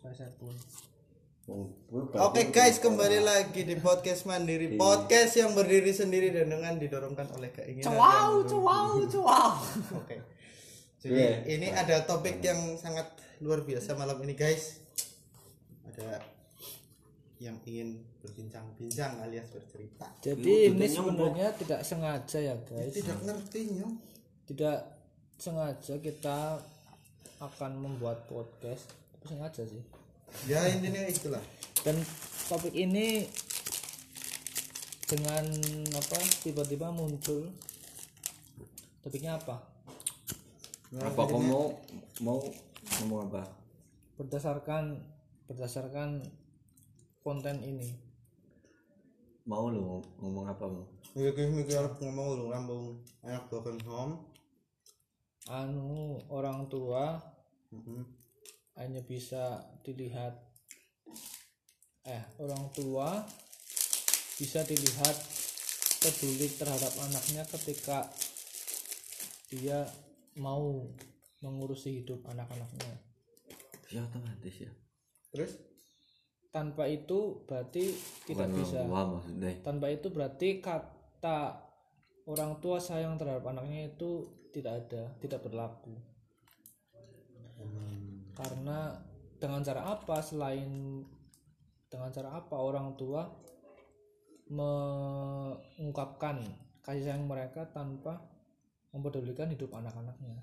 pun Oke guys, kembali lagi di podcast Mandiri Podcast yang berdiri sendiri dan dengan didorongkan oleh keinginan wow wow wow Oke. Jadi Iya. ini ada topik yang sangat luar biasa malam ini guys. Ada yang ingin berbincang-bincang alias bercerita. jadi ini sebenarnya tidak sengaja ya guys Tidak ngerti nyong. tidak sengaja kita akan membuat podcast sengaja sih Ya intinya itulah. dan topik ini dengan apa tiba-tiba muncul topiknya apa apa kau mau mau ngomong apa berdasarkan berdasarkan konten ini mau lu ngomong apa mau Mikir mikir ngomong lu lambung anak broken home. anu orang tua Mhm. Hanya bisa dilihat eh orang tua bisa dilihat peduli terhadap anaknya ketika dia mau mengurusi hidup anak-anaknya. Ya otomatis ya. Terus tanpa itu berarti tidak Bukan bisa. tanpa itu berarti kata orang tua sayang terhadap anaknya itu tidak ada tidak berlaku karena dengan cara apa selain dengan cara apa orang tua mengungkapkan kasih sayang mereka tanpa mempedulikan hidup anak-anaknya?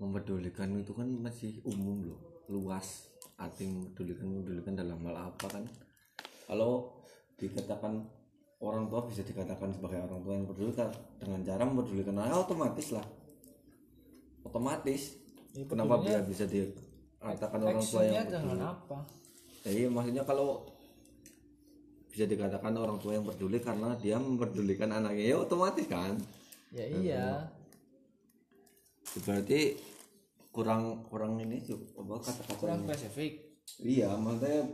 Mempedulikan itu kan masih umum loh luas. Arti mempedulikan mempedulikan dalam hal apa kan? Kalau dikatakan orang tua bisa dikatakan sebagai orang tua yang peduli dengan cara mempedulikan anak otomatis lah. Otomatis. Ya, kenapa dia bisa dikatakan orang tua yang dengan peduli apa jadi maksudnya kalau bisa dikatakan orang tua yang peduli karena dia mempedulikan anaknya ya otomatis kan? Ya iya. Berarti kurang kurang ini tuh apa kata-kata kurang spesifik. Iya maksudnya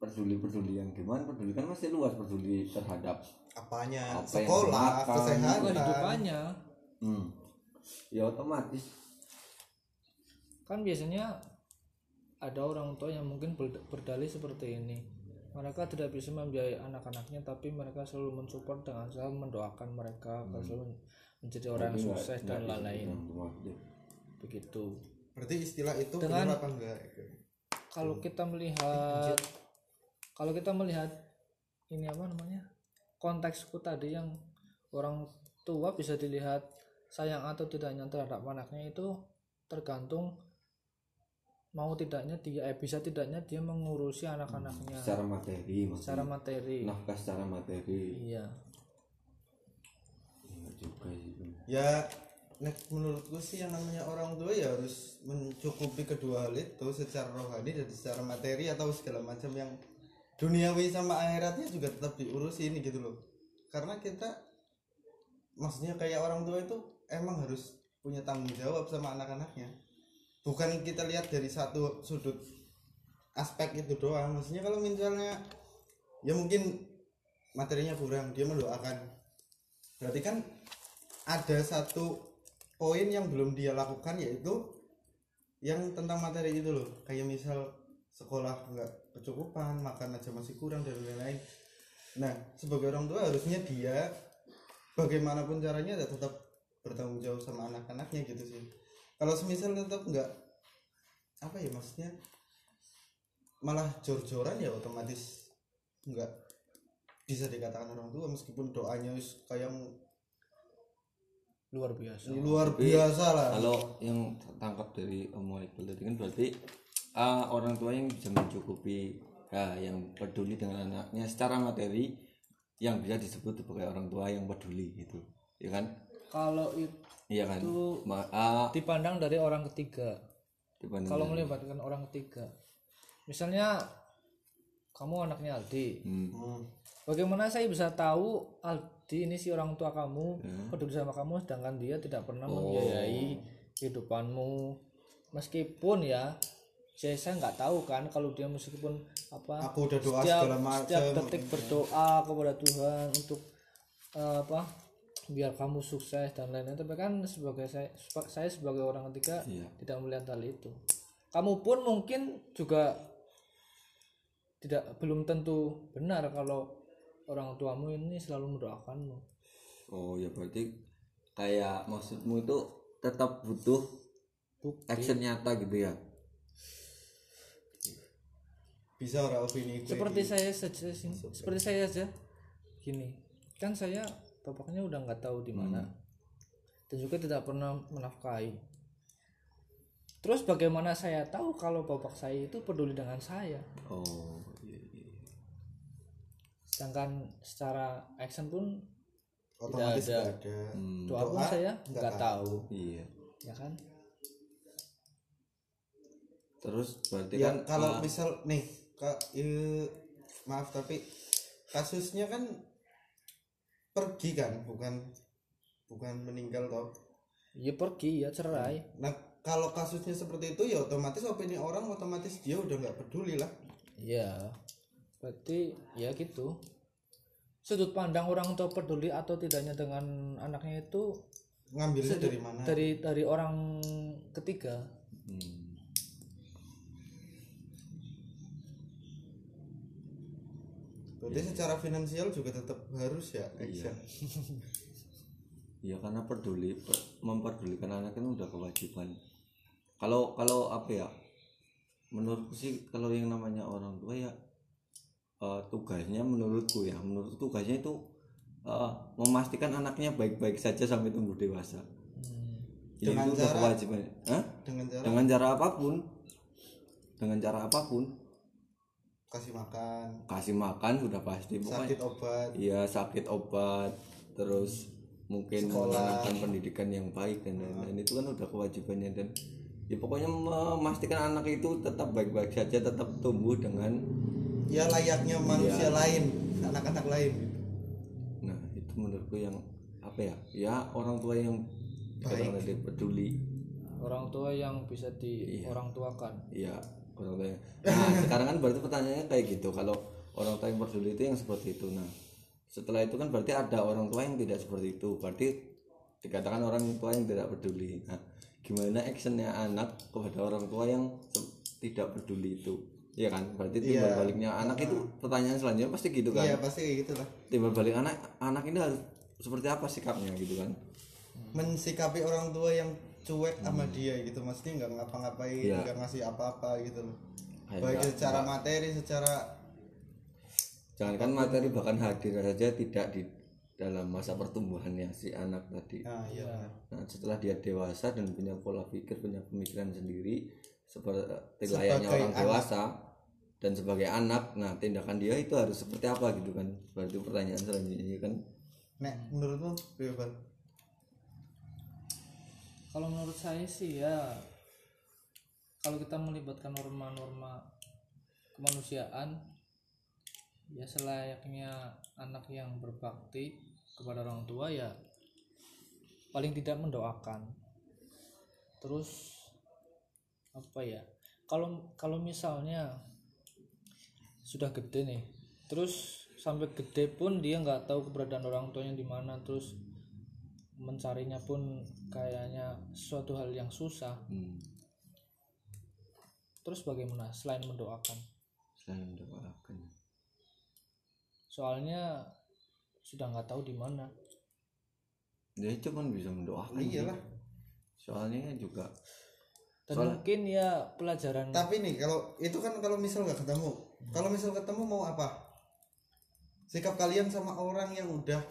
peduli peduli yang gimana? Peduli kan masih luas peduli terhadap apanya? Apa Sekolah, kesehatan. kehidupannya hmm, ya otomatis kan biasanya ada orang tua yang mungkin ber- berdalih seperti ini. Mereka tidak bisa membiayai anak-anaknya tapi mereka selalu mensupport dengan selalu mendoakan mereka agar selalu menjadi orang yang sukses dan lain-lain. begitu. Berarti istilah itu Dengan- apa enggak? kalau kita melihat kalau kita melihat ini apa namanya konteksku tadi yang orang tua bisa dilihat sayang atau tidaknya terhadap anaknya itu tergantung mau tidaknya dia eh, bisa tidaknya dia mengurusi anak-anaknya. Secara materi maksudnya. Secara materi. Nafkah secara materi. Iya. Iya juga sih Ya nek menurutku sih yang namanya orang tua ya harus mencukupi kedua hal itu secara rohani dan secara materi atau segala macam yang duniawi sama akhiratnya juga tetap diurusin gitu loh. Karena kita maksudnya kayak orang tua itu emang harus punya tanggung jawab sama anak-anaknya. Bukan kita lihat dari satu sudut aspek itu doang. Maksudnya kalau misalnya ya mungkin materinya kurang, dia mendoakan. Berarti kan ada satu poin yang belum dia lakukan yaitu yang tentang materi itu loh kayak misal sekolah nggak kecukupan makan aja masih kurang dan lain-lain nah sebagai orang tua harusnya dia bagaimanapun caranya ya tetap bertanggung jawab sama anak-anaknya gitu sih kalau semisal tetap nggak apa ya maksudnya? Malah jor-joran ya otomatis nggak bisa dikatakan orang tua meskipun doanya kayak luar biasa. Luar Tapi, biasa lah. kalau yang tangkap dari omongan Iqbal tadi kan berarti ah, orang tua yang bisa mencukupi ya, yang peduli dengan anaknya secara materi yang bisa disebut sebagai orang tua yang peduli gitu ya kan? Kalau itu iya kan Itu- Ma- ah, dipandang dari orang ketiga kalau dari- melibatkan orang ketiga misalnya kamu anaknya Aldi Hmm. Hmm. Bagaimana saya bisa tahu Aldi ini si orang tua kamu Ya. peduli sama kamu sedangkan dia tidak pernah Oh. membiayai kehidupanmu meskipun ya saya saya nggak tahu kan kalau dia meskipun apa aku udah doa setiap, segala macam setiap detik berdoa kepada Tuhan untuk eh, apa biar kamu sukses dan lain-lain. Tapi kan sebagai saya saya sebagai orang ketiga Iya. tidak melihat hal itu. Kamu pun mungkin juga tidak belum tentu benar kalau orang tuamu ini selalu mendoakanmu. Oh ya berarti kayak maksudmu itu tetap butuh action nyata gitu ya? Bisa orang opini seperti saya saja seperti saya saja. Gini kan saya bapaknya udah nggak tahu di mana. Dan juga tidak pernah menafkahi. Terus bagaimana saya tahu kalau bapak saya itu peduli dengan saya? Oh iya, iya. sedangkan secara action pun otomatis Tidak ada. ada. Hmm, doa pun saya nggak tahu. iya. Ya kan? Terus berarti ya kan kalau ah, misal nih kak eh, maaf tapi kasusnya kan pergi kan bukan bukan meninggal toh. Ya pergi ya cerai. Nah kalau kasusnya seperti itu ya otomatis opini orang otomatis dia udah nggak peduli lah. Ya berarti ya gitu. Sudut pandang orang tua peduli atau tidaknya dengan anaknya itu ngambilnya dari mana? dari dari orang ketiga. Hmm, berarti secara finansial juga tetap harus ya Iya. action ya karena peduli pe- memperdulikan anak kan udah kewajiban. Kalau kalau apa ya menurutku sih kalau yang namanya orang tua ya eh, tugasnya menurutku ya menurut tugasnya itu eh, memastikan anaknya baik-baik saja sampai tumbuh dewasa. Ya, Dengan itu udah cara- kewajiban. Hah? dengan cara dengan cara apa pun. Dengan cara apa pun kasih makan. Kasih makan sudah pasti pokoknya sakit obat. Iya sakit obat terus mungkin menggunakan pendidikan yang baik dan lain-lain. Itu kan udah kewajibannya dan ya pokoknya memastikan anak itu tetap baik-baik saja tetap tumbuh dengan ya layaknya manusia Iya. lain anak-anak lain. Nah itu menurutku yang apa ya? Ya orang tua yang Baik. kadang ada peduli. Orang tua yang bisa di Iya. orang tuakan. Ya orang tua yang- nah sekarang kan berarti pertanyaannya kayak gitu kalau orang tua yang peduli itu yang seperti itu. Nah setelah itu kan berarti ada orang tua yang tidak seperti itu berarti dikatakan orang tua yang tidak peduli. Nah gimana actionnya anak kepada orang tua yang tidak peduli itu? Iya kan? Berarti timbal Iya. baliknya anak itu pertanyaan selanjutnya pasti gitu kan? Iya pasti kayak gitu lah. Timbal balik anak anak ini harus seperti apa sikapnya gitu kan? Mensikapi orang tua yang cuek sama dia gitu maksudnya nggak ngapa-ngapain Iya. nggak ngasih apa-apa gitu loh baik secara materi secara jangankan materi bahkan hadir saja tidak di dalam masa pertumbuhannya si anak tadi nah iya. Nah, setelah dia dewasa dan punya pola pikir, punya pemikiran sendiri seperti Sebagai layaknya orang anak. dewasa dan sebagai anak, nah tindakan dia itu harus seperti apa gitu kan? Berarti pertanyaan selanjutnya kan nek menurutmu Bebal kalau menurut saya sih ya kalau kita melibatkan norma-norma kemanusiaan ya selayaknya anak yang berbakti kepada orang tua ya paling tidak mendoakan. Terus apa ya kalau kalau misalnya sudah gede nih terus sampai gede pun dia nggak tahu keberadaan orang tuanya di mana terus mencarinya pun kayaknya suatu hal yang susah hmm, terus bagaimana selain mendoakan selain mendoakan. soalnya sudah nggak tahu di mana Dia cuma bisa mendoakan. iyalah. Soalnya juga dan Soal- mungkin ya pelajaran tapi nih kalau itu kan kalau misal nggak ketemu kalau misal ketemu mau apa sikap kalian sama orang yang udah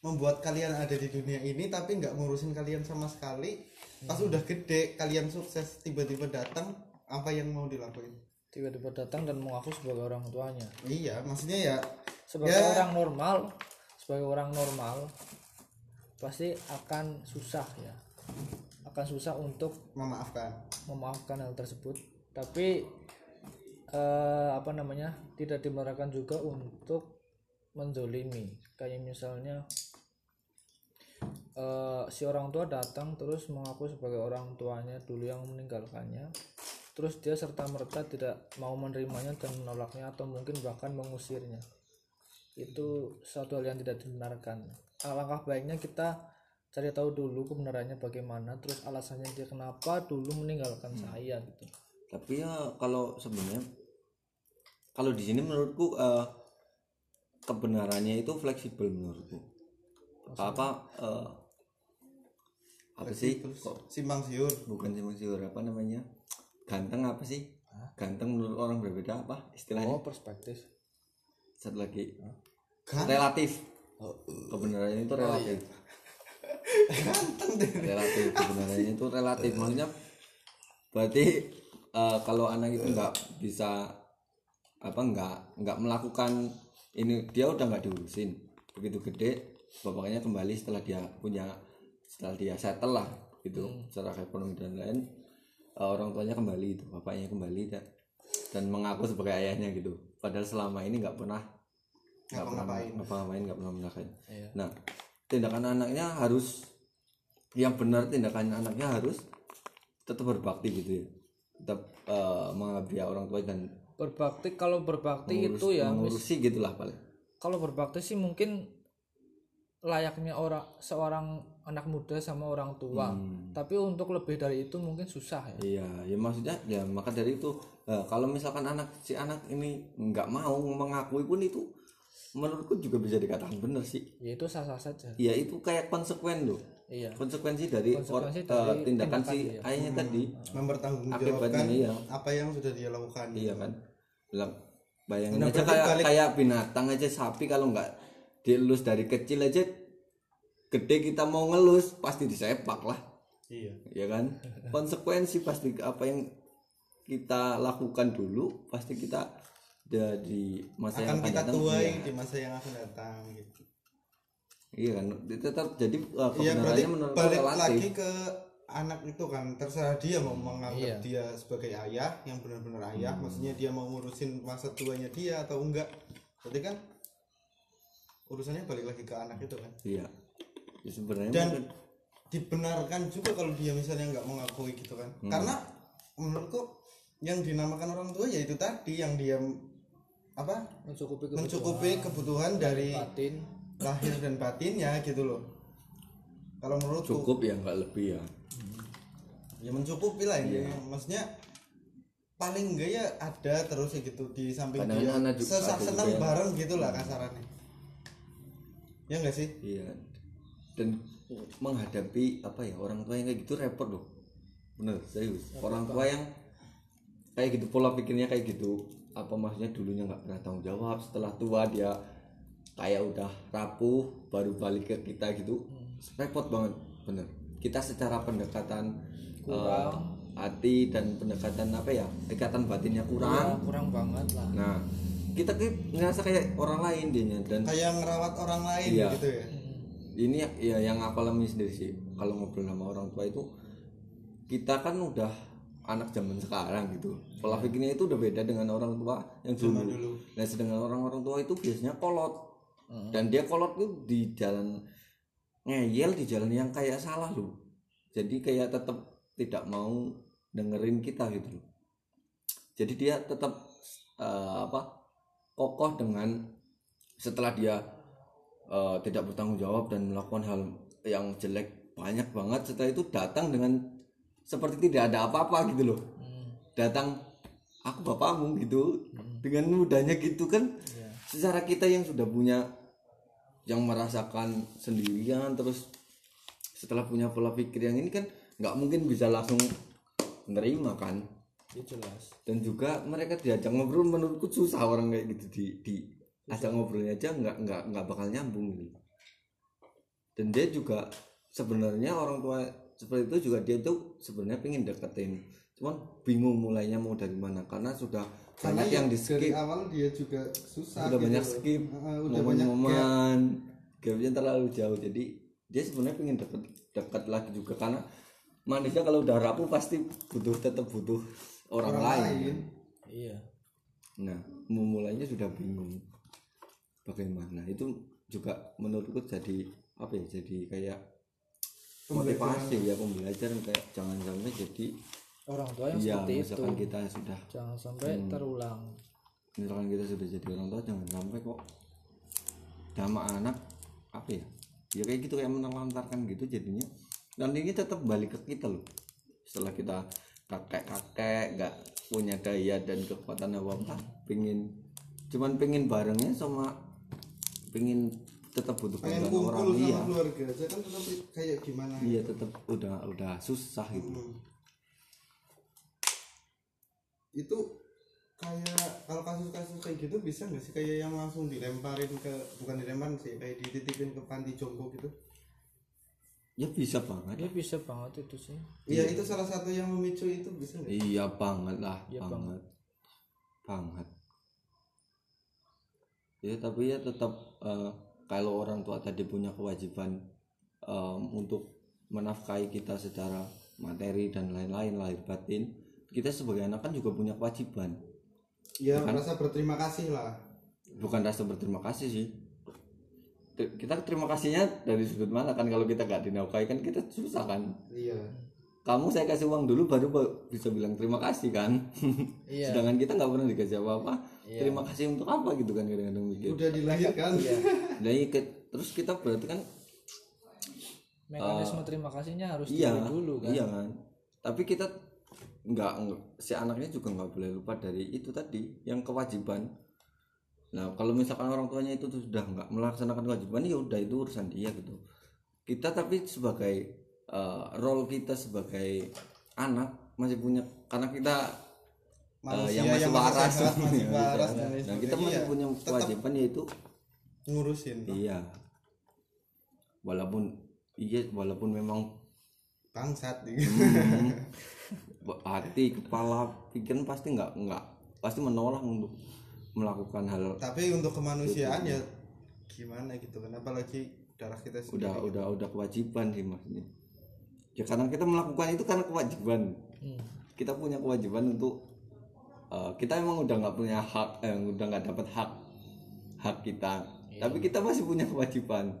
membuat kalian ada di dunia ini tapi nggak ngurusin kalian sama sekali. Pas udah gede kalian sukses tiba-tiba datang apa yang mau dilakuin? Tiba-tiba datang dan mengaku sebagai orang tuanya. Iya maksudnya ya sebagai Ya. orang normal sebagai orang normal pasti akan susah ya. Akan susah untuk memaafkan. memaafkan hal tersebut. Tapi eh, apa namanya tidak dimarakan juga untuk menzolimi. Kayak misalnya eh, si orang tua datang terus mengaku sebagai orang tuanya dulu yang meninggalkannya. Terus dia serta merta tidak mau menerimanya dan menolaknya atau mungkin bahkan mengusirnya. Itu suatu hal yang tidak dibenarkan. Alangkah baiknya kita cari tahu dulu kebenarannya bagaimana terus alasannya dia kenapa dulu meninggalkan saya gitu. Tapi ya kalau sebenarnya kalau di sini menurutku eh, kebenarannya itu fleksibel menurutku. Apa? Eh, apa sih? kok simpang siur. bukan simpang siur apa namanya? Ganteng apa sih? Ganteng menurut orang berbeda apa istilahnya? Oh perspektif. Satu lagi. Ganteng. relatif. Kebenarannya itu relatif. Ganteng deh. Relatif kebenarannya itu relatif. Maksudnya berarti eh, kalau anak itu nggak bisa apa nggak nggak melakukan ini dia udah nggak diurusin. Begitu gede bapaknya kembali setelah dia punya setelah dia settle lah gitu. Secara ekonomi dan lain eh, orang tuanya kembali itu bapaknya kembali dan, dan mengaku sebagai ayahnya gitu. Padahal selama ini nggak pernah nggak pernah Ngapa-ngapain. ngapa-ngapain nggak pernah melakukan Iya. nah tindakan anaknya harus yang benar tindakan anaknya harus tetap berbakti gitu ya. Tetap eh, mengabdi orang tua dan berbakti kalau berbakti mengurus- itu ya mengurusi gitulah paling. Kalau berbakti sih mungkin layaknya orang seorang anak muda sama orang tua. Hmm. tapi untuk lebih dari itu mungkin susah ya. Iya ya maksudnya ya maka dari itu eh, kalau misalkan anak si anak ini nggak mau mengakui pun itu menurutku juga bisa dikatakan benar sih. Ya itu sah sah saja. Ya itu kayak konsekuen loh. Iya. Konsekuensi dari, Konsekuensi or- dari eh, tindakan tindakan si ayahnya tadi. Mempertanggungjawabkan Akibatnya, iya. apa yang sudah dia lakukan. Iya kan bilang bayangin Nah, aja kayak balik- kayak binatang aja sapi kalau nggak dielus dari kecil aja gede kita mau ngelus pasti disepak lah. Iya. Ya kan? Konsekuensi pasti apa yang kita lakukan dulu pasti kita dari masa yang akan akan kita datang. tuai iya, di masa yang akan datang gitu. Iya kan? Tetap jadi uh, iya berarti menurut balik relatif lagi ke anak itu kan terserah dia mau menganggap Iya. dia sebagai ayah yang benar-benar ayah maksudnya dia mau ngurusin masa tuanya dia atau enggak. Berarti kan urusannya balik lagi ke anak itu kan. Iya. Ya, sebenarnya dan mungkin- dibenarkan juga kalau dia misalnya nggak mengakui gitu kan. Hmm. karena menurutku yang dinamakan orang tua yaitu tadi yang dia apa? Mencukupi kebutuhan mencukupi kebutuhan. dari batin. lahir dan batinnya gitu loh kalau menurutku cukup ya nggak lebih ya ya mencukupi lah ini Iya. maksudnya paling enggak ya ada terus ya gitu di samping Kadang dia anak juga- sesak senang juga bareng gitu lah kasarannya ya enggak sih Iya. Dan menghadapi apa ya orang tua yang kayak gitu repot loh. Bener serius. Orang tua yang kayak gitu pola pikirnya kayak gitu. Apa maksudnya dulunya nggak pernah tanggung jawab. Setelah tua dia kayak udah rapuh baru balik ke kita gitu. Repot banget bener. Kita secara pendekatan eh, hati dan pendekatan apa ya ikatan batinnya kurang. Ya, kurang banget lah. Nah kita kayak ngerasa kayak orang lain dia dan kayak ngerawat orang lain Iya. gitu ya? Ini ya yang aku alami sendiri sih kalau ngobrol sama orang tua itu kita kan udah anak zaman sekarang gitu. Pola pikirnya itu udah beda dengan orang tua yang dulu, Zaman dulu. nah sedangkan orang-orang tua itu biasanya kolot. Dan dia kolot tuh di jalan ngeyel di jalan yang kayak salah loh. Jadi kayak tetap tidak mau dengerin kita gitu loh. Jadi dia tetap eh, apa kokoh dengan setelah dia eh, tidak bertanggung jawab dan melakukan hal yang jelek banyak banget setelah itu datang dengan seperti tidak ada apa-apa gitu loh. Datang aku bapakmu gitu. Dengan mudahnya gitu kan. Secara kita yang sudah punya yang merasakan sendirian terus setelah punya pola pikir yang ini kan nggak mungkin bisa langsung menerima kan. Ya jelas. Dan juga mereka diajak ngobrol menurutku susah orang kayak gitu di di ajak ngobrolnya aja nggak nggak nggak bakal nyambung gitu. Dan dia juga sebenarnya orang tua seperti itu juga dia tuh sebenarnya pengen deketin. Cuman bingung mulainya mau dari mana karena sudah karena banyak yang di dari skip. awal dia juga susah udah gitu. banyak skip Heeh, udah banyak gap. momen-momen. Gapnya terlalu jauh. Jadi dia sebenarnya pengen deket dekat lagi juga. Karena manusia kalau udah rapuh pasti butuh tetap butuh orang, orang lain. lain. Iya. Nah, memulainya sudah bingung. Bagaimana. Itu juga menurutku jadi apa ya? Jadi kayak motivasi ya pembelajaran. Kayak jangan sampai jadi orang tua yang ya seperti itu. misalkan kita sudah jangan sampai terulang. Misalkan kita sudah jadi orang tua jangan sampai kok sama anak apa ya? Ya kayak gitu kayak menelantarkan gitu jadinya. Nantinya tetap balik ke kita loh. Setelah kita kakek-kakek nggak punya daya dan kekuatan apa apa pingin cuman pingin barengnya sama pingin tetap butuh pengen bantuan orang. iya. keluarga aja kan tetap kayak gimana? Iya tetap udah udah susah gitu. Hmm. Itu kayak kalau kasus-kasus kayak gitu bisa nggak sih? Kayak yang langsung dilemparin ke bukan dilemparin sih kayak dititipin ke panti jompo gitu? Ya bisa banget ya bisa banget itu sih. Iya itu salah satu yang memicu itu bisa nggak iya banget lah Iya banget. banget. Ya tapi ya tetap eh, kalau orang tua tadi punya kewajiban em, untuk menafkahi kita secara materi dan lain-lain lahir batin kita sebagai anak kan juga punya kewajiban. Ya merasa berterima kasih lah. Bukan rasa berterima kasih sih. Kita terima kasihnya dari sudut mana? Kan kalau kita gak dinafkahi kan kita susah kan? Iya. Kamu saya kasih uang dulu baru ba- bisa bilang terima kasih kan? Iya. sedangkan kita nggak pernah dikasih apa-apa. Terima kasih untuk apa gitu kan kadang-kadang mikir. Udah dilahirkan. Nah iya, ke- terus kita berarti kan mekanisme terima kasihnya harus iya dulu kan? iya kan? Tapi kita nggak si anaknya juga nggak boleh lupa dari itu tadi yang kewajiban nah kalau misalkan orang tuanya itu sudah nggak melaksanakan kewajiban ya udah itu urusan dia gitu kita tapi sebagai eh, role kita sebagai anak masih punya karena kita eh, Manusia yang masih yang masih waras sehat, masih waras sehat. dan nah kita masih ya punya kewajiban yaitu ngurusin iya walaupun iya walaupun memang bangsat gitu. Hmm. Hati kepala pikiran pasti nggak nggak pasti menolak untuk melakukan hal tapi untuk kemanusiaan ya gimana gitu kan? Apalagi darah kita sendiri. Udah udah udah kewajiban sih maksudnya. Ya karena kita melakukan itu karena kewajiban. Hmm. kita punya kewajiban untuk eh, kita emang udah nggak punya hak eh, udah nggak dapat hak hak kita. Tapi kita masih punya kewajiban.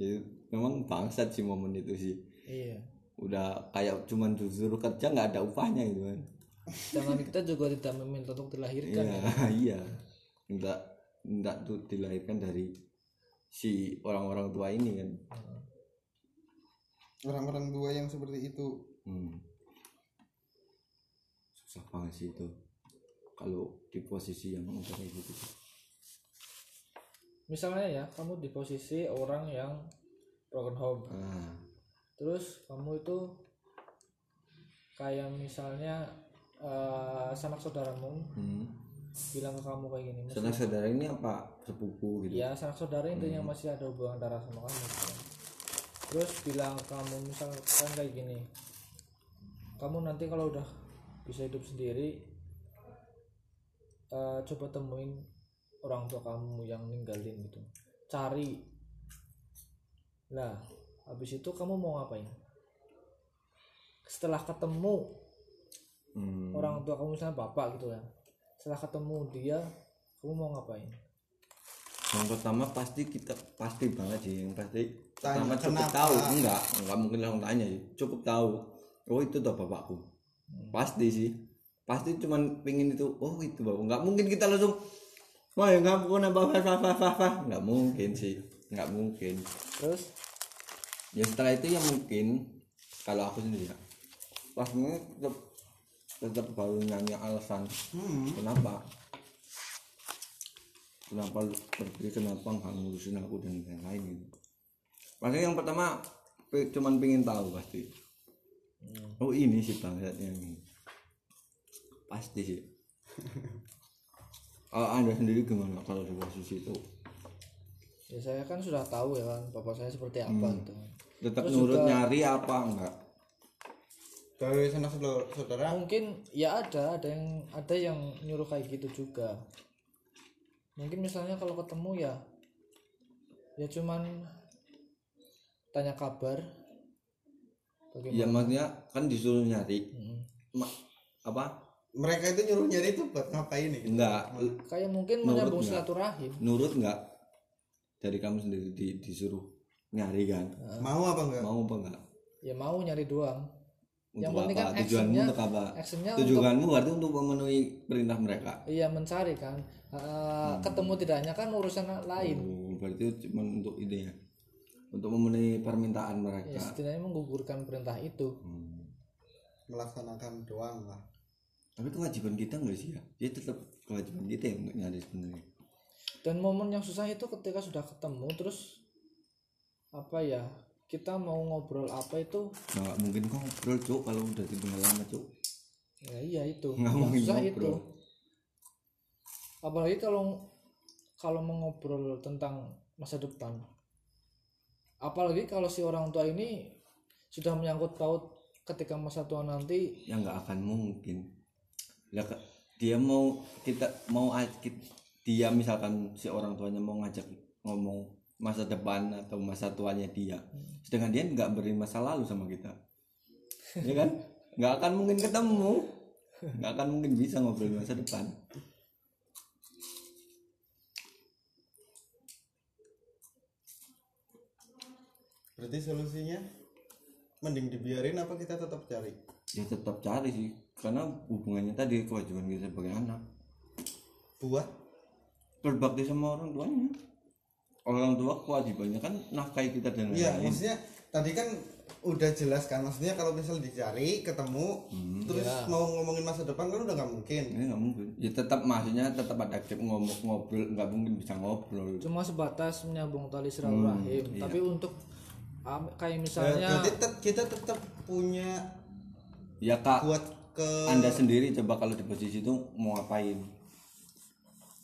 Jadi, memang bangsat sih momen itu sih. Iya udah kayak cuman disuruh kerja nggak ada upahnya gitu kan. Jangan kita juga tidak meminta untuk dilahirkan iya iya. Enggak enggak tuh dilahirkan dari si orang-orang tua ini kan. Orang-orang tua yang seperti itu. Hmm. susah banget sih itu. Kalau di posisi yang kayak gitu. Misalnya ya kamu di posisi orang yang broken home. Ah terus kamu itu kayak misalnya eh, sanak saudaramu hmm. bilang ke kamu kayak gini sanak saudara ini apa? Sepupu gitu? Ya sanak saudara intinya masih ada hubungan darah sama kamu gitu. terus bilang ke kamu misalkan kayak gini kamu nanti kalau udah bisa hidup sendiri eh, coba temuin orang tua kamu yang ninggalin gitu. Cari. Lah habis itu kamu mau ngapain? Setelah ketemu hmm. orang tua kamu misalnya bapak gitu ya setelah ketemu dia kamu mau ngapain? Yang pertama pasti kita pasti banget sih. Yang pasti Tanya, pertama cukup kenapa? tahu. Enggak enggak mungkin langsung tanya sih. Cukup tahu. Oh itu tuh bapakku. Pasti sih. Pasti cuman pingin itu oh itu bapak nggak mungkin kita langsung wah ya nggak pun apa apa apa apa apa. Nggak mungkin sih. Nggak mungkin. Terus ya setelah itu ya mungkin kalau aku sendiri ya pastinya tetap tetap baru nyanyi alasan hmm. kenapa? Kenapa lu berpikir kenapa nggak ngurusin aku dan yang lain gitu? Makanya yang pertama pe- cuman pengen tahu pasti. Oh ini sih bangsatnya ini. Pasti sih. Kalau anda sendiri gimana kalau di posisi itu? Ya saya kan sudah tahu ya kan bapak saya seperti apa gitu tetap Terus nurut juga- nyari apa enggak? Dari sanak saudara, saudara? Mungkin ya ada ada yang ada yang nyuruh kayak gitu juga. Mungkin misalnya kalau ketemu ya ya cuman tanya kabar. Bagaimana? Ya maksudnya kan disuruh nyari. Mm. Ma- apa? Mereka itu nyuruh nyari itu buat ngapain nih enggak. Kayak mungkin menyambung silaturahim. Nurut enggak? Dari kamu sendiri di, disuruh nyari kan? Mau apa enggak? Mau apa enggak? Ya mau nyari doang. Untuk Yang penting apa? kan tujuanmu untuk apa? actionnya tujuanmu berarti untuk memenuhi perintah mereka? Iya mencari kan. Eh, ketemu tidaknya kan urusan lain. Oh, berarti cuma untuk ide ya? Untuk memenuhi permintaan ya mereka setidaknya menggugurkan perintah itu. Hmm. melaksanakan doang lah. Tapi kewajiban kita nggak sih ya? Ya tetap kewajiban kita yang untuk nyari sebenarnya. Dan momen yang susah itu ketika sudah ketemu terus apa ya kita mau ngobrol apa itu? Nggak mungkin kok ngobrol cuk kalau udah tinggal lama cuk. Ya iya itu. Nggak mungkin ngobrol. itu. apalagi kalau kalau mau ngobrol tentang masa depan. Apalagi kalau si orang tua ini sudah menyangkut paut ketika masa tua nanti. Ya nggak akan mungkin. Lah dia mau kita mau dia misalkan si orang tuanya mau ngajak ngomong masa depan atau masa tuanya dia. Sedangkan dia nggak beri masa lalu sama kita. Ya kan? Nggak akan mungkin ketemu. Nggak akan mungkin bisa ngobrol masa depan. Berarti solusinya mending dibiarin apa kita tetap cari? Ya tetap cari sih karena hubungannya tadi kewajiban kita sebagai anak. Buat berbakti sama orang tuanya orang tua kewajibannya kan nafkahi kita dan Iya, lain-lain. maksudnya tadi kan udah jelas kan maksudnya kalau misal dicari ketemu terus mau ngomongin masa depan kan udah nggak mungkin. Ini nggak mungkin. Ya tetap maksudnya tetap ada aktif ngomong ngobrol nggak mungkin bisa ngobrol. Cuma sebatas menyambung tali silaturahim. tapi untuk am- kayak Ya, misalnya berarti tet- kita tetap punya ya kak buat ke anda sendiri coba kalau di posisi itu mau ngapain?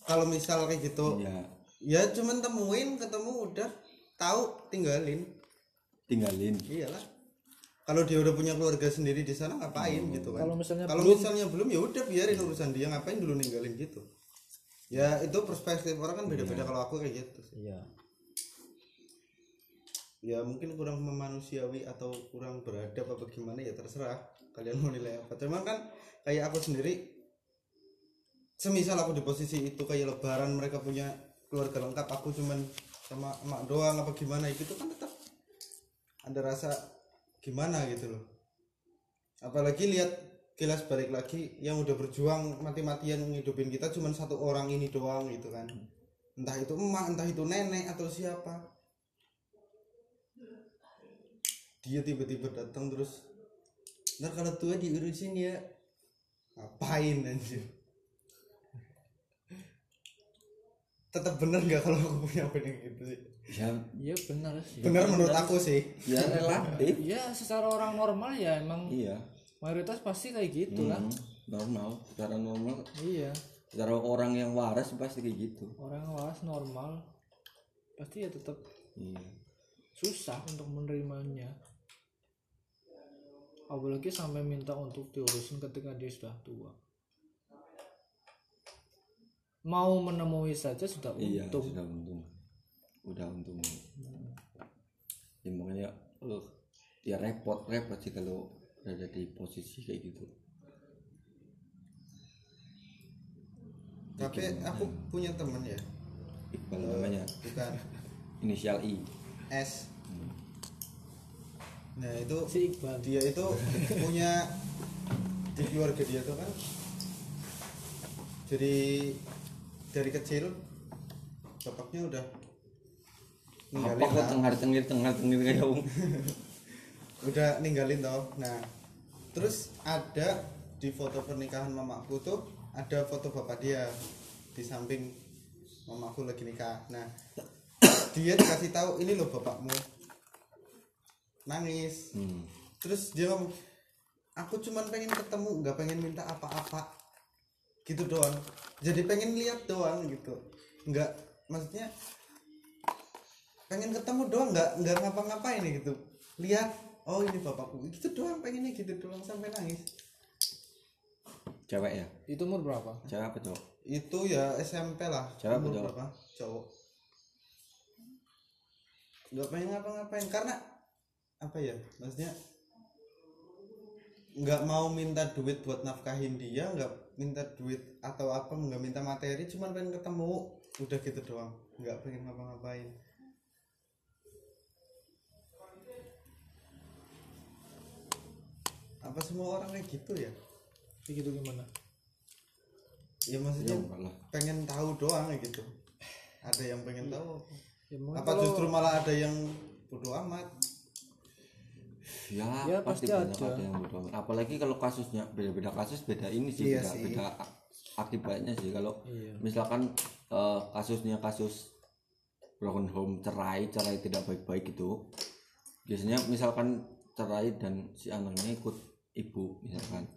Kalau misal kayak gitu ya ya cuman temuin ketemu udah. Tahu tinggalin. Tinggalin. Iyalah. Kalau dia udah punya keluarga sendiri di sana ngapain gitu kan? Kalau misalnya kalau misalnya belum ya udah biarin urusan dia. Ngapain dulu ninggalin gitu? Ya itu perspektif orang kan beda-beda kalau aku kayak gitu sih. Iya. Ya mungkin kurang memanusiawi atau kurang beradab apa gimana ya terserah kalian mau nilai apa. Cuman kan kayak aku sendiri semisal aku di posisi itu kayak lebaran mereka punya keluarga lengkap aku cuman sama emak doang apa gimana gitu kan tetap ada rasa gimana gitu loh. Apalagi lihat kilas balik lagi yang udah berjuang mati-matian ngidupin kita cuman satu orang ini doang gitu kan. Entah itu emak entah itu nenek atau siapa. Dia tiba-tiba datang terus ntar kalau tua diurusin ya ngapain anjir tetap bener nggak kalau aku punya opini gitu sih? Ya. Iya benar sih. Bener menurut aku sih. Ya relatif. iya secara orang normal ya emang iya. mayoritas pasti kayak gitu lah. Hmm, normal secara normal. Iya. Secara orang yang waras pasti kayak gitu. Orang yang waras normal pasti ya tetap iya. susah untuk menerimanya. Apalagi sampai minta untuk diurusin ketika dia sudah tua mau menemui saja sudah iya untung. sudah untung. Udah untung. Ya makanya uh, ya repot repot sih kalau berada di posisi kayak gitu. Tapi aku punya temen ya. Iqbal namanya. Bukan. Inisial I. S. Nah itu si Iqbal. dia itu punya di keluarga dia tuh kan. Jadi dari kecil bapaknya udah apa ninggalin kok lah. cengar cengir cengar cengir kayak um udah ninggalin toh. Nah terus ada di foto pernikahan mamaku tuh ada foto bapak dia di samping mamaku lagi nikah. Nah dia dikasih tahu ini loh bapakmu. Nangis. Hmm. terus dia ngomong aku cuman pengen ketemu nggak pengen minta apa-apa gitu doang. Jadi pengen lihat doang gitu. Nggak maksudnya pengen ketemu doang nggak nggak ngapa-ngapain gitu. Lihat oh ini bapakku. Gitu doang pengennya gitu doang sampai nangis. Cewek ya? Itu umur berapa? Cewek apa cowok? Itu ya SMP lah. Cewek apa cowok? berapa? Cowok. Nggak pengen ngapa-ngapain karena apa ya maksudnya nggak mau minta duit buat nafkahin dia nggak minta duit atau apa nggak minta materi cuman pengen ketemu. Udah gitu doang nggak pengen ngapa-ngapain. Apa semua orang kayak gitu ya? Kayak gitu gimana? Ya ya maksudnya lah. pengen tahu doang kayak gitu. Ada yang pengen tahu ya, apa kalau- justru malah ada yang bodoh amat ya, Ya, pasti, pasti banyak ada. ada yang amat. apalagi kalau kasusnya beda-beda kasus beda ini sih Iya beda, sih. beda akibatnya sih kalau Iya. misalkan eh, kasusnya kasus broken home cerai cerai tidak baik-baik gitu biasanya misalkan cerai dan si anaknya ikut ibu misalkan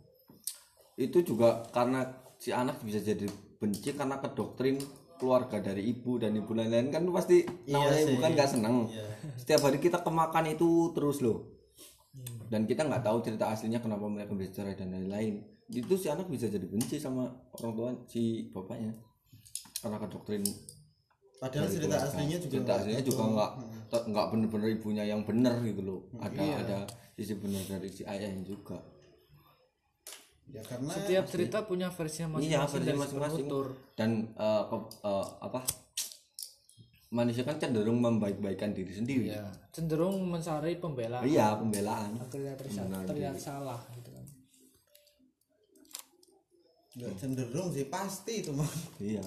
itu juga karena si anak bisa jadi benci karena kedoktrin keluarga dari ibu dan ibu lain-lain kan pasti namanya ibu kan nggak seneng setiap hari kita kemakan itu terus loh dan kita nggak tahu cerita aslinya kenapa mereka bisa cerai dan lain-lain. Itu si anak bisa jadi benci sama orang tua si bapaknya. Karena kedoktrin padahal cerita keluarga. aslinya juga cerita nggak aslinya gitu. juga nggak te- nggak bener-bener ibunya yang benar gitu loh. Ada Iya. ada sisi benar dari si ayahnya juga. Ya karena setiap cerita punya versinya iya masing-masing versi dari masing-masing. dan eh, pe- eh, apa manusia kan cenderung membaik-baikan diri sendiri. Iya, cenderung mencari pembelaan. Iya pembelaan. Akhirnya terlihat diri. salah gitu kan. Nggak cenderung sih pasti itu mah iya.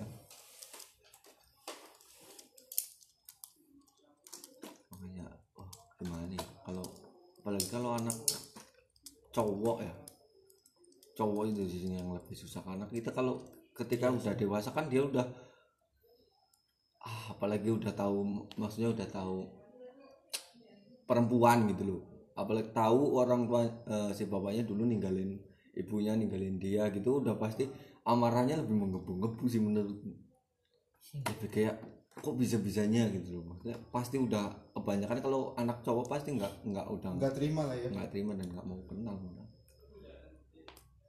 Makanya oh gimana nih? Kalau apalagi kalau anak cowok ya. Cowok itu sih yang lebih susah. Karena kita kalau ketika udah dewasa kan dia udah ah, apalagi udah tahu maksudnya udah tahu perempuan gitu loh. Apalagi tahu orang tua eh, si bapaknya dulu ninggalin ibunya ninggalin dia gitu udah pasti amarahnya lebih menggebu-gebu sih menurutku lebih kayak kok bisa bisanya gitu loh. Maksudnya pasti udah kebanyakan kalau anak cowok pasti nggak nggak udah nggak terima lah ya. nggak terima dan nggak mau kenal. Malah.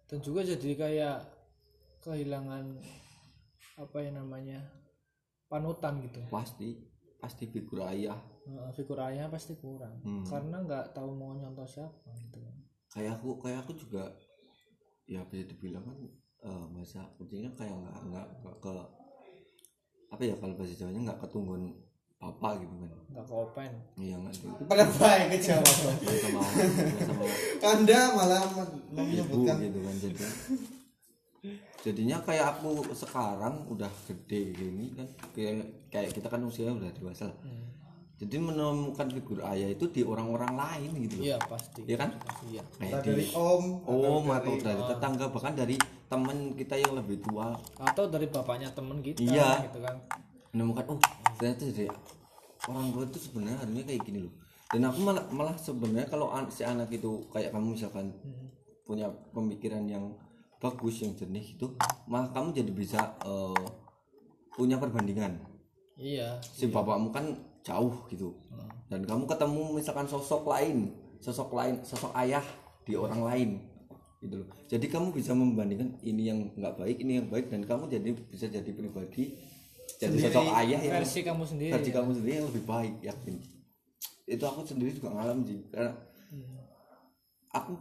dan juga jadi kayak kehilangan apa ya namanya panutan gitu. Pasti pasti figur ayah. Eh, figur ayah pasti kurang. Hmm. karena nggak tahu mau nyontoh siapa gitu. Kan kayak aku kayak aku juga ya bisa dibilang kan eh, masa kucingnya kayak nggak nggak nggak ke apa ya kalau bahasa Jawanya nggak ketungguan papa gitu kan. Nggak ke open. Iya nggak sih pada baik ke Jawa Nggak sama nggak sama anda malah ibu menyebutkan gitu kan jadi jadinya kayak aku sekarang udah gede gini kan kayak kayak kita kan usianya udah dewasa lah. jadi menemukan figur ayah itu di orang-orang lain gitu loh. Iya pasti. Iya kan? Iya. Kayak Entah dari di om om atau dari tetangga bahkan dari teman kita yang lebih tua. Atau dari bapaknya temen kita Iya. gitu kan. Menemukan oh ternyata dari orang tua itu sebenarnya harusnya kayak gini loh. Dan aku malah malah sebenarnya kalau an- si anak itu kayak kamu misalkan punya pemikiran yang bagus yang jernih itu malah kamu jadi bisa eh, punya perbandingan. Iya. Si bapakmu kan jauh gitu. Dan kamu ketemu misalkan sosok lain sosok lain sosok ayah di orang lain gitu loh. Jadi kamu bisa membandingkan ini yang nggak baik ini yang baik dan kamu jadi bisa jadi pribadi jadi Sendiri. sosok ayah yang versi kamu sendiri versi ya. kamu sendiri yang lebih baik yakin. Itu aku sendiri juga ngalamin sih karena aku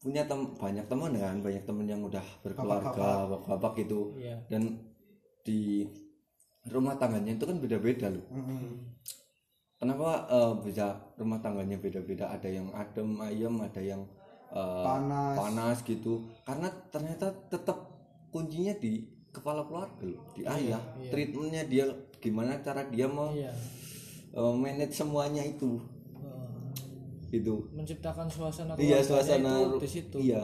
punya tem banyak teman kan banyak teman yang udah berkeluarga bapak-bapak gitu. Iya. Dan di rumah tangganya itu kan beda-beda loh. Kenapa eh, bisa rumah tangganya beda-beda? Ada yang adem ayem ada yang eh, Panas. panas gitu. Karena ternyata tetap kuncinya di kepala keluarga loh di ayah. treatmentnya dia gimana cara dia mau iya. eh, manage semuanya itu itu. Menciptakan suasana iya suasana itu di situ. iya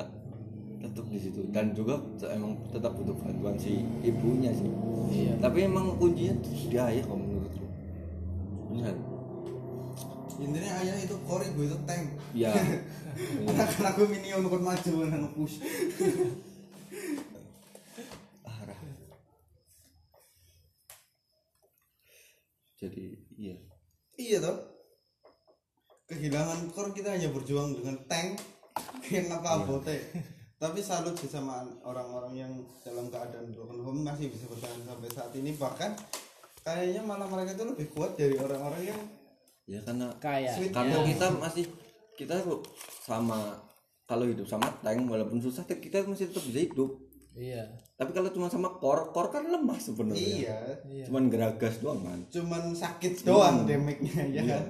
tetap di situ. Dan juga emang tetap butuh bantuan si ibunya sih. Iya. Tapi emang kuncinya di ayah kalau menurut lu. Benar intinya ayah itu core gue itu tank. Ya karena gue minion kon maju nang push arah jadi iya. Iya toh kehilangan core kita hanya berjuang dengan tank yang apa abote tapi salut sih sama orang-orang yang dalam keadaan broken home masih bisa bertahan sampai saat ini. Bahkan kayaknya malah mereka itu lebih kuat dari orang-orang yang ya karena Sweet. karena kita masih kita tuh sama kalau hidup sama tank walaupun susah kita masih tetap bisa hidup. Iya. Tapi kalau cuma sama core core kan lemah sebenarnya. Iya. Cuman geragas doang kan cuman sakit doang damage-nya ya. Kan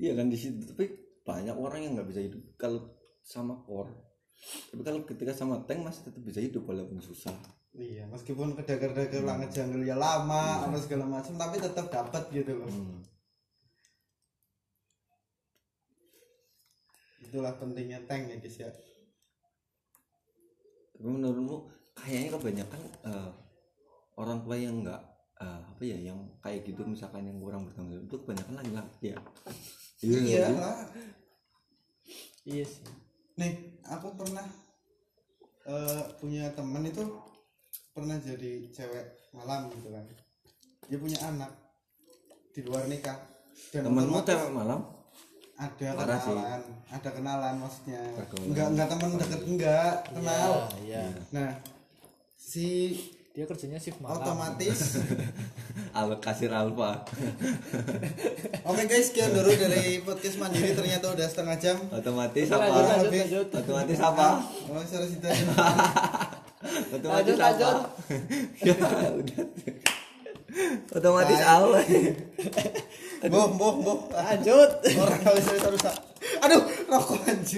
iya kan di situ tapi banyak orang yang nggak bisa hidup. Kalau sama core tapi kalau ketika sama tank masih tetap bisa hidup walaupun susah. Iya meskipun kedagar-dagar langit jungle ya lama apa segala macam tapi tetap dapat gitu loh Hmm. itulah pentingnya tank ya guys ya. Tapi menurutmu kayaknya kebanyakan eh, orang tua yang enggak eh, apa ya yang kayak gitu misalkan yang kurang bertanggung jawab itu kebanyakan laki-laki ya iya iya. Sih? lah. Iya sih. Nih aku pernah eh, punya temen itu pernah jadi cewek malam gitu kan. Dia punya anak di luar nikah. Dan temenmu cewek malam? Ada Parah sih. kenalan ada kenalan maksudnya. Enggak enggak teman deket enggak kenal. Iya. Nah si dia kerjanya shift malam. Otomatis. Al kasir alfa oke guys sekian dulu dari podcast mandiri. Ternyata udah setengah jam. Otomatis lanjut apa? lanjut lanjut otomatis apa? Oh sorry sih otomatis Lanjut, apa? lanjut. ya udah. Otomatis apa? Boh boh boh. Lanjut. Orang bisa rusak aduh rokok anjir